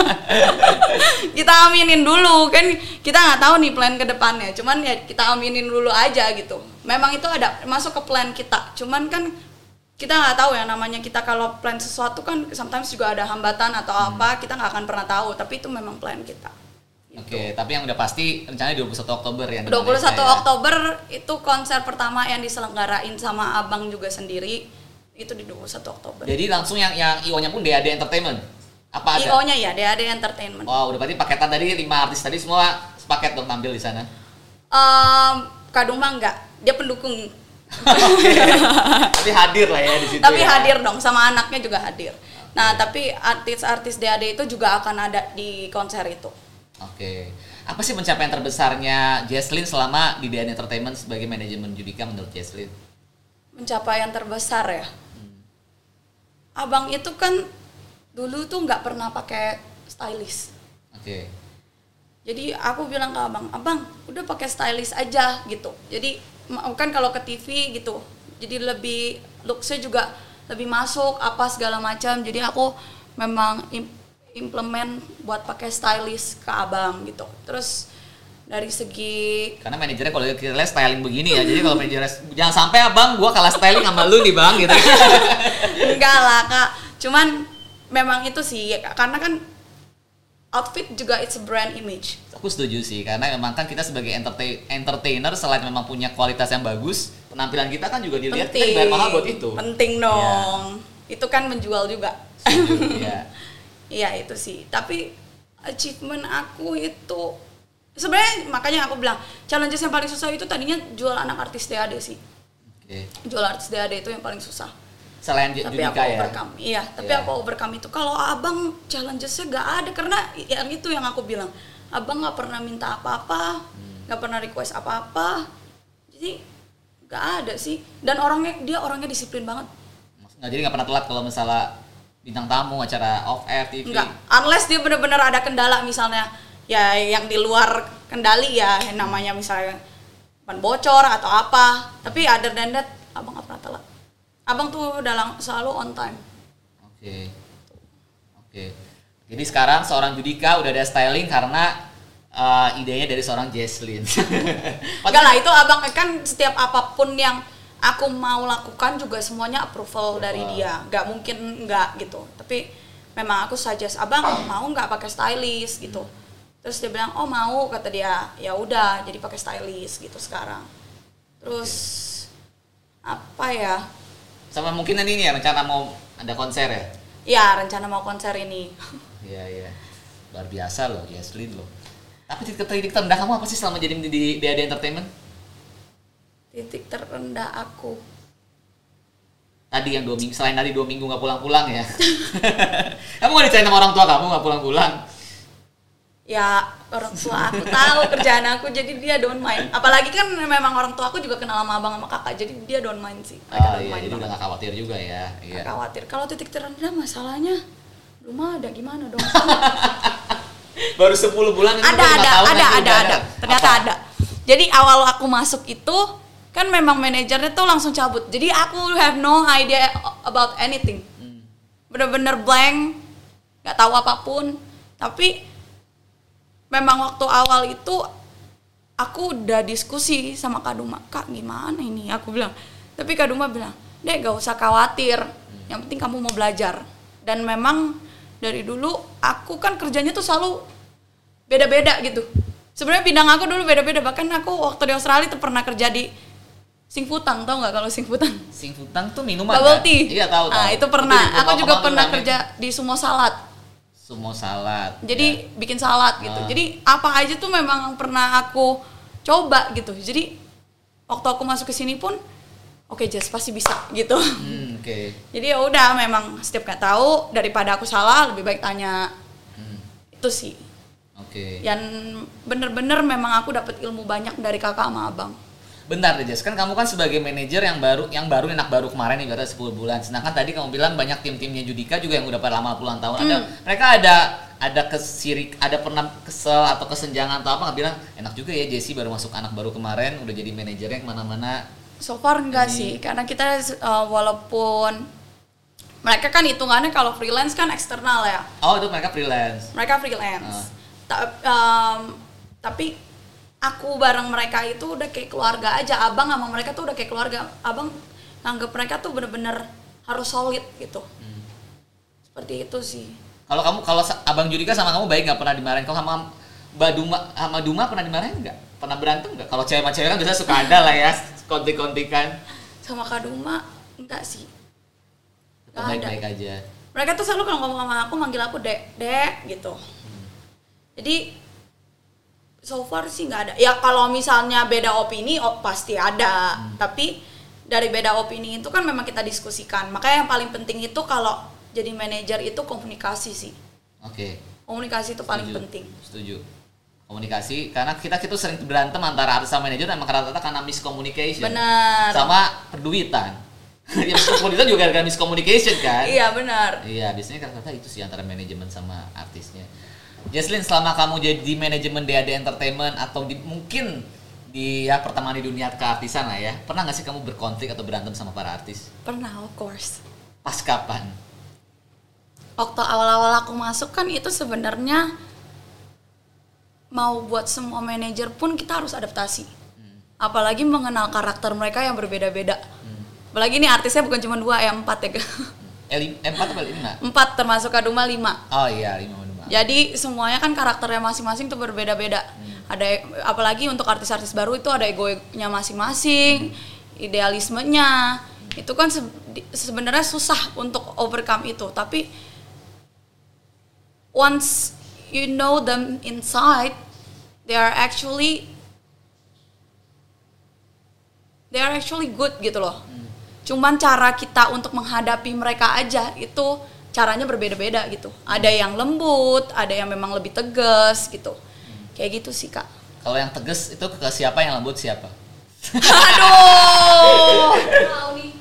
S2: [laughs] [laughs] kita aminin dulu kan kita nggak tahu nih plan ke depannya. Cuman ya kita aminin dulu aja gitu. Memang itu ada masuk ke plan kita. Cuman kan kita nggak tahu ya namanya kita kalau plan sesuatu kan sometimes juga ada hambatan atau
S1: Hmm.
S2: apa kita nggak akan pernah tahu. Tapi itu memang plan kita.
S1: Oke, tapi yang udah pasti rencananya 21 Oktober ya. di
S2: 21
S1: Malaysia ya?
S2: Oktober itu konser pertama yang diselenggarain sama abang juga sendiri itu di 21 Oktober.
S1: Jadi langsung yang yang IO-nya pun DAD Entertainment. Apa ada?
S2: IO-nya ya DAD Entertainment.
S1: Oh, udah berarti paketan tadi lima artis tadi semua sepaket dong tampil di sana.
S2: Em, Kadung mah enggak, dia pendukung. [laughs]
S1: tapi hadir lah ya di situ.
S2: tapi
S1: ya.
S2: hadir dong sama anaknya juga hadir. Nah, tapi artis-artis DAD itu juga akan ada di konser itu.
S1: Oke. Apa sih pencapaian terbesarnya Jesslyn selama di DAD Entertainment sebagai manajemen Judika menurut Jesslyn?
S2: Pencapaian terbesar ya. Abang itu kan dulu tuh nggak pernah pakai stylist.
S1: Oke.
S2: Jadi aku bilang ke abang, abang udah pakai stylist aja gitu. Jadi kan kalau ke TV gitu, jadi lebih looksnya juga lebih masuk apa segala macam. Jadi aku memang im- implement buat pakai stylist ke abang gitu. Terus dari segi
S1: Karena manajernya kalau kita lihat styling begini ya. Jadi kalau manajernya jangan sampai abang gua kalah styling sama lu nih bang gitu. [laughs]
S2: enggak lah kak, cuman memang itu sih karena kan outfit juga it's a brand image.
S1: Aku setuju sih karena memang kan kita sebagai entertain- entertainer selain memang punya kualitas yang bagus, penampilan kita kan juga dilihat kita dibayar mahal buat itu.
S2: Penting dong. Itu kan menjual juga. [laughs]
S1: Iya.
S2: Iya itu sih. Tapi achievement aku itu sebenarnya makanya aku bilang challenges yang paling susah itu tadinya jual anak artis DAD sih.
S1: Oke.
S2: Jual artis DAD itu yang paling susah.
S1: Selain
S2: tapi aku
S1: Judika ya.
S2: overcome. Iya, tapi
S1: Iya.
S2: aku overcome itu. Kalau abang challengesnya gak ada karena yang itu yang aku bilang. Abang nggak pernah minta apa-apa,
S1: Hmm.
S2: nggak pernah request apa-apa. Jadi nggak ada sih. Dan orangnya dia orangnya disiplin banget.
S1: Nggak, jadi nggak pernah telat kalau misalnya bintang tamu acara off air TV.
S2: Enggak, unless dia benar-benar ada kendala misalnya ya yang di luar kendali ya yang namanya misalnya ban bocor atau apa. Tapi other than that, abang nggak pernah telat. Abang tuh udah lang- selalu on time.
S1: Oke. Oke. Jadi sekarang seorang Judika udah ada styling karena uh, idenya dari seorang Jesslyn. [laughs]
S2: Enggak lah, itu abang kan setiap apa pun yang aku mau lakukan juga semuanya approval dari dia. Nggak mungkin enggak gitu. Tapi memang aku suggest abang mau nggak pakai stylist gitu. Terus dia bilang oh mau kata dia. Ya udah jadi pakai stylist gitu sekarang. Terus apa ya?
S1: Sama mungkin nanti ini ya rencana mau ada konser ya.
S2: Ya rencana mau konser ini. [laughs]
S1: Iya iya. Luar biasa loh Jesslyn loh. Tapi titik titik terendah kamu apa sih selama jadi di, di DAD Entertainment?
S2: Titik terendah aku.
S1: Tadi yang dua minggu, selain tadi dua minggu nggak pulang-pulang ya. [laughs] kamu nggak diceritain sama orang tua kamu nggak pulang-pulang?
S2: Ya orang tua aku tahu kerjaan aku jadi dia don't mind apalagi kan memang orang tua aku juga kenal sama abang sama kakak jadi dia don't mind sih mereka
S1: Oh
S2: don't
S1: iya,
S2: mind
S1: jadi
S2: banget.
S1: nggak khawatir juga ya. Iya.
S2: Nggak khawatir kalau titik terendah masalahnya rumah ada gimana dong [laughs]
S1: Baru 10 bulan ini
S2: ada ada ada ada
S1: udah
S2: ada ternyata
S1: Apa?
S2: ada jadi awal aku masuk itu kan memang manajernya tuh langsung cabut jadi aku have no idea about anything
S1: Hmm.
S2: bener-bener blank nggak tahu apa pun tapi memang waktu awal itu aku udah diskusi sama Kak Duma Kak gimana ini? Aku bilang tapi Kak Duma bilang dek gak usah khawatir yang penting kamu mau belajar. Dan memang dari dulu aku kan kerjanya tuh selalu beda-beda gitu. Sebenarnya bidang aku dulu beda-beda bahkan aku waktu di Australia tuh pernah kerja di Singfutang tau nggak kalau Singfutang
S1: Singfutang tuh minuman
S2: bubble
S1: kan?
S2: tea.
S1: Iya tahu tahu.
S2: ah itu pernah.
S1: di
S2: aku juga pernah
S1: ramen.
S2: kerja di sumo salad
S1: Sumo salad.
S2: jadi
S1: ya.
S2: bikin salad gitu
S1: Ah.
S2: jadi apa aja tuh memang pernah aku coba gitu jadi waktu aku masuk ke sini pun oke Jess pasti bisa gitu
S1: Hmm, oke.
S2: jadi ya udah memang setiap nggak tahu daripada aku salah lebih baik tanya
S1: Hmm,
S2: itu sih
S1: Oke.
S2: yang bener-bener memang aku dapat ilmu banyak dari kakak sama abang
S1: Bentar deh Jess, kan kamu kan sebagai manajer yang baru yang baru enak baru kemarin nih kata 10 bulan. Sedangkan tadi kamu bilang banyak tim-timnya Judika juga yang udah pada lama puluhan tahun. Ada
S2: Hmm.
S1: mereka ada ada kesirik, ada pernah kesel atau kesenjangan atau apa nggak bilang enak juga ya Jesse baru masuk anak baru kemarin udah jadi manajernya ke mana-mana.
S2: so far enggak
S1: Ini-
S2: sih karena kita uh, walaupun mereka kan hitungannya kalau freelance kan eksternal ya
S1: Oh itu mereka freelance.
S2: mereka freelance Ta- um, tapi aku bareng mereka itu udah kayak keluarga aja abang sama mereka tuh udah kayak keluarga abang nganggep mereka tuh bener-bener harus solid gitu
S1: Hmm.
S2: seperti itu sih
S1: Kalau kamu kalau abang Judika sama kamu baik nggak pernah dimarahin. Kalau sama Mbak Duma sama Duma pernah dimarahin nggak? Pernah berantem nggak? Kalau cewek sama cewek kan biasanya suka ada lah ya kontik-kontikan.
S2: sama Kaduma enggak sih ada.
S1: baik-baik aja.
S2: mereka tuh selalu kalau ngomong sama aku manggil aku dek dek gitu jadi so far sih nggak ada ya kalau misalnya beda opini oh, pasti ada tapi dari beda opini itu kan memang kita diskusikan makanya yang paling penting itu kalau jadi manajer itu komunikasi sih
S1: Oke.
S2: komunikasi itu paling
S1: Setuju.
S2: penting
S1: Setuju. Komunikasi karena kita kita sering berantem antara artis sama manajer emang rata-rata karena miscommunication.
S2: benar
S1: Sama perduitan. [laughs] ya miscommunication juga gara-gara miscommunication kan?
S2: iya benar
S1: Iya, biasanya rata-rata itu sih antara manajemen sama artisnya. Jesslyn, selama kamu jadi manajemen DAD Entertainment atau di, mungkin di ya pertama di dunia keartisan lah ya, pernah nggak sih kamu berkonflik atau berantem sama para artis?
S2: pernah of course
S1: Pas kapan?
S2: waktu awal-awal aku masuk kan itu sebenarnya mau buat semua manajer pun kita harus adaptasi. Apalagi mengenal karakter mereka yang berbeda-beda. Apalagi ini artisnya bukan cuma dua ya empat ya.
S1: Eh, eh, empat atau lima?
S2: empat termasuk Kaduma lima.
S1: Oh iya, lima.
S2: Jadi semuanya kan karakternya masing-masing tuh berbeda-beda. Ada apalagi untuk artis-artis baru itu ada egonya masing-masing, idealismenya. Itu kan se- sebenarnya susah untuk overcome itu, tapi once you know them inside, they are actually they are actually good gitu loh. Cuman cara kita untuk menghadapi mereka aja itu caranya berbeda-beda gitu. Ada yang lembut, ada yang memang lebih tegas gitu. Kayak gitu sih kak.
S1: Kalau yang tegas itu ke siapa yang lembut siapa?
S2: Aduh,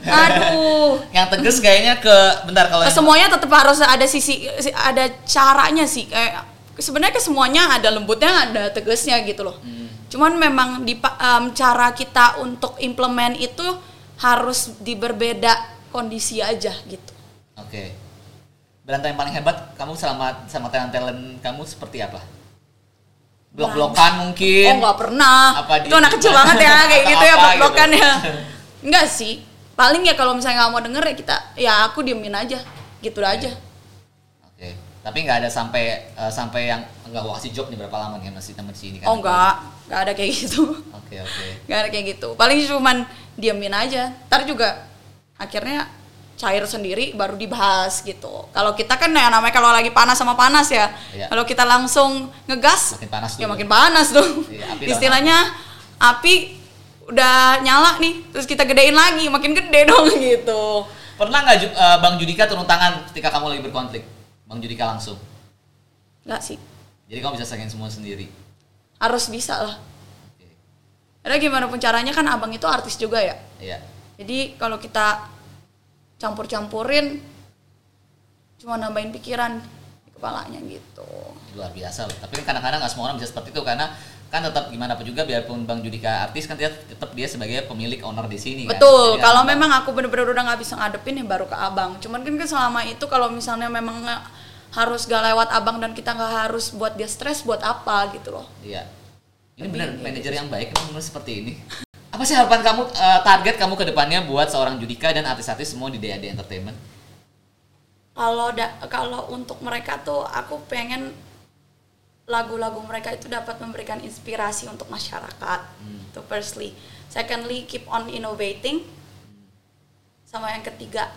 S2: [laughs] aduh.
S1: Yang tegas kayaknya ke bentar kalau yang-
S2: Semuanya tetap harus ada sisi, si- ada caranya sih. Kayak sebenarnya ke semuanya ada lembutnya, ada tegasnya gitu loh. Cuman memang di em, cara kita untuk implement itu harus di berbeda kondisi aja gitu.
S1: Oke. Berantem yang paling hebat kamu selama sama talent-talent kamu seperti apa? Blok-blokan mungkin.
S2: Oh nggak pernah.
S1: Apa
S2: itu anak kecil banget ya [laughs] kayak gitu ya
S1: apa
S2: blok-blokan
S1: gitu.
S2: ya. [laughs] Enggak sih. Paling ya kalau misalnya nggak mau denger ya kita ya aku diemin aja. Gitu aja.
S1: Oke. Tapi nggak ada sampai eh, sampai yang enggak gua kasih job nih berapa lama nih masih teman sini kan.
S2: Oh enggak, enggak ada kayak gitu.
S1: Oke, oke. [laughs]
S2: Enggak ada kayak gitu. Paling cuman diemin aja. Ntar juga akhirnya cair sendiri baru dibahas gitu. Kalau kita kan ya namanya kalau lagi panas sama panas ya.
S1: Iya.
S2: Kalau kita langsung ngegas
S1: Makin panas
S2: ya
S1: dulu.
S2: makin panas tuh.
S1: Iya, api
S2: Istilahnya api udah nyala nih, terus kita gedein lagi, makin gede [laughs] dong gitu.
S1: Pernah nggak eh, Bang Judika turun tangan ketika kamu lagi berkonflik? Bang Judika langsung.
S2: Enggak sih.
S1: Jadi kamu bisa selesaiin semua sendiri.
S2: Harus bisa lah. Karena gimana pun caranya kan abang itu artis juga ya.
S1: Iya.
S2: Jadi kalau kita campur-campurin cuma nambahin pikiran di kepalanya gitu.
S1: luar biasa loh. Tapi kan kadang-kadang nggak semua orang bisa seperti itu karena kan tetap gimana pun juga biarpun Bang Judika artis kan dia tetap dia sebagai pemilik owner di sini kan.
S2: Betul.
S1: Jadi
S2: Kalau
S1: kan-
S2: memang aku bener-bener udah nggak bisa ngadepin ya baru ke abang. Cuman kan kan selama itu kalau misalnya memang harus gak lewat abang dan kita nggak harus buat dia stres buat apa gitu loh.
S1: Iya. Ini benar manajer yang baik kan benar seperti ini. Apa sih harapan kamu eh, target kamu ke depannya buat seorang Judika dan artis-artis semua di DAD Entertainment?
S2: Kalau da- kalau untuk mereka tuh aku pengen lagu-lagu mereka itu dapat memberikan inspirasi untuk masyarakat. Itu firstly. Secondly, keep on innovating. Sama yang ketiga,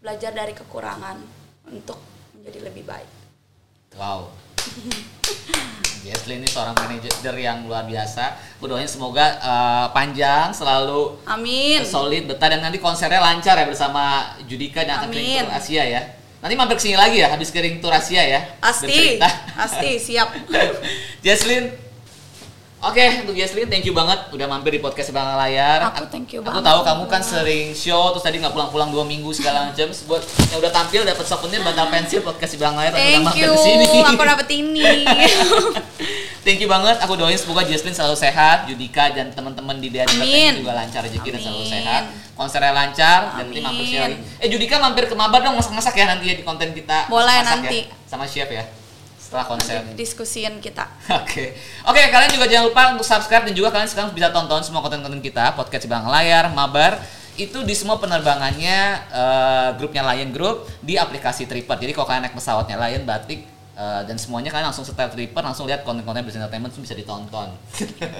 S2: belajar dari kekurangan untuk menjadi lebih baik.
S1: Wow. Jesslyn ini seorang manajer yang luar biasa. Gue doain semoga eh, panjang, selalu
S2: Amin.
S1: solid, betah dan nanti konsernya lancar ya bersama Judika dan akan keliling
S2: Amin.
S1: tour Asia ya. Nanti mampir ke sini lagi ya habis keliling tour Asia ya.
S2: Pasti. Pasti, siap. [laughs]
S1: Jesslyn. Oke, untuk Jesslyn thank you banget udah mampir di podcast Bang Layar.
S2: Aku thank you
S1: Aku
S2: banget.
S1: tahu kamu kan sering show terus tadi nggak pulang-pulang dua minggu segala [laughs] macam. Buat yang udah tampil dapat souvenir bantal pensil podcast Bang Layar udah
S2: Thank
S1: mampir
S2: you.
S1: ke sini.
S2: Aku dapet ini. [laughs]
S1: Thank you banget. Aku doain semoga Jesslyn selalu sehat, Judika dan teman-teman di daerah
S2: Amin.
S1: juga lancar rezeki dan selalu
S2: Amin.
S1: sehat. Konsernya lancar dan nanti
S2: Amin.
S1: mampir sini lagi. Eh Judika mampir ke Mabar dong masak-masak ya nanti ya di konten kita.
S2: Boleh
S1: Masak
S2: nanti.
S1: Ya, sama chef ya. Setelah konser.
S2: Diskusiin kita. [laughs]
S1: Oke, oke kalian juga jangan lupa untuk subscribe dan juga kalian sekarang bisa tonton semua konten-konten kita, podcast Bang Layar, Mabar, itu di semua penerbangannya eh, grupnya Lion Group di aplikasi Tripper. Jadi kalau kalian naik pesawatnya Lion Batik eh, dan semuanya kalian langsung setel Tripper, langsung lihat konten-konten business entertainment bisa ditonton.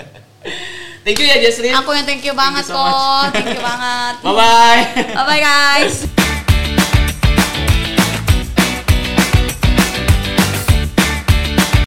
S1: [laughs] thank you ya Jesslyn.
S2: Aku yang thank you banget
S1: so much.
S2: kok. Thank you banget. [laughs]
S1: Bye bye.
S2: Bye bye guys.